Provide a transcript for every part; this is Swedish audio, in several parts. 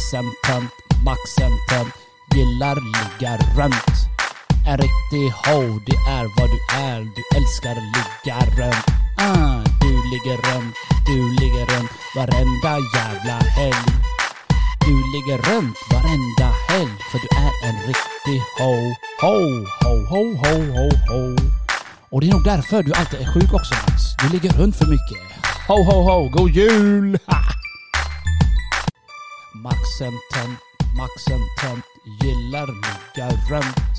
Maxen tönt, Maxen tönt, gillar ligga runt. En riktig ho, det är vad du är, du älskar ligga runt. Ah, du ligger runt, du ligger runt varenda jävla helg. Du ligger runt varenda helg för du är en riktig ho. Ho, ho, ho, ho, ho, ho. Och det är nog därför du alltid är sjuk också Max. Du ligger runt för mycket. Ho, ho, ho, god jul! Maxen tönt, Maxen tönt, gillar ligga runt.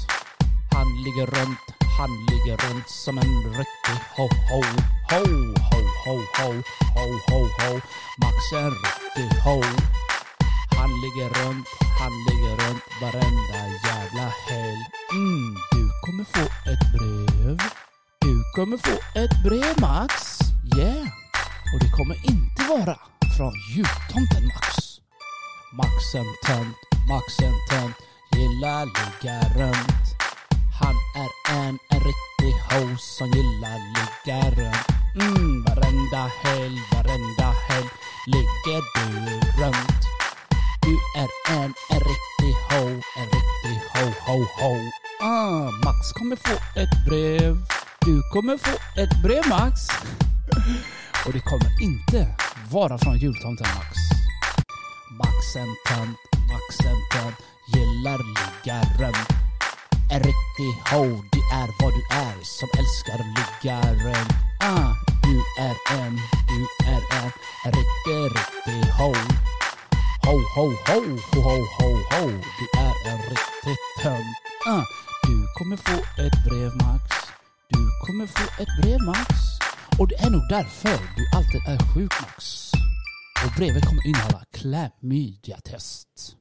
Han ligger runt, han ligger runt som en riktig ho-ho. Ho, ho, ho, ho, ho, ho, ho. Max en riktig ho. Han ligger runt, han ligger runt varenda jävla helg. Mm, du kommer få ett brev. Du kommer få ett brev Max. Yeah. Och det kommer inte vara från jultomten Max. Maxen tönt, Maxen tönt, gillar ligga runt. Han är en, en riktig ho som gillar ligga runt. Mm, varenda helg, varenda helg ligger du runt. Du är en, en riktig ho, en riktig ho, ho, ho. Ah, Max kommer få ett brev. Du kommer få ett brev Max. Och det kommer inte vara från jultomten Max. Maxen tönt, Maxen tönt, gillar liggaren. En riktig ho, det är vad du är som älskar liggaren. Ah, du är en, du är en, en riktig, riktig ho. Ho, ho, ho, ho, ho, ho, ho, du är en riktig tönt. Ah, du kommer få ett brev Max. Du kommer få ett brev Max. Och det är nog därför du alltid är sjuk Max. Brevet kommer innehålla klamydia-test.